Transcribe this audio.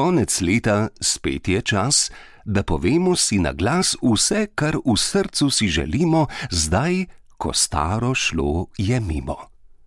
konec leta spet je čas, da povemo si na glas vse, kar v srcu si želimo, zdaj, ko staro šlo je mimo.